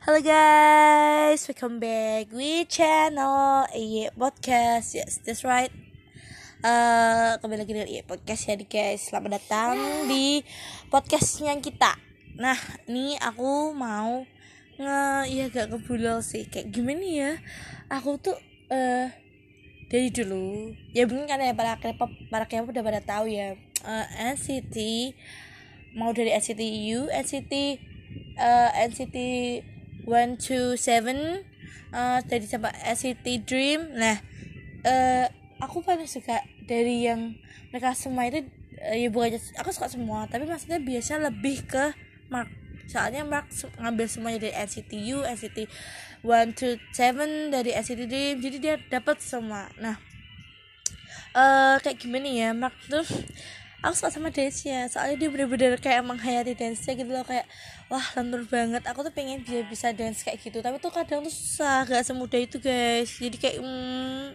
Halo guys, welcome back with channel Iye Podcast. Yes, that's right. Uh, kembali lagi dengan Iye Podcast ya guys. Selamat datang di podcastnya kita. Nah, ini aku mau nge ya gak kebulol sih. Kayak gimana ya? Aku tuh uh, dari dulu ya mungkin kan ya para K-pop para K-pop udah pada tahu ya uh, NCT mau dari NCT U, NCT uh, NCT one to seven uh, dari sampai NCT Dream. Nah uh, aku paling suka dari yang mereka semua itu uh, ya bukan aku suka semua tapi maksudnya biasa lebih ke Mark. Soalnya Mark ngambil semuanya dari NCT U, NCT one to seven dari NCT Dream jadi dia dapat semua. Nah uh, kayak gimana ya Mark tuh aku suka sama dance nya soalnya dia bener-bener kayak menghayati dance nya gitu loh. Kayak wah lentur banget. Aku tuh pengen dia bisa dance kayak gitu. Tapi tuh kadang tuh susah. Gak semudah itu guys. Jadi kayak hmm,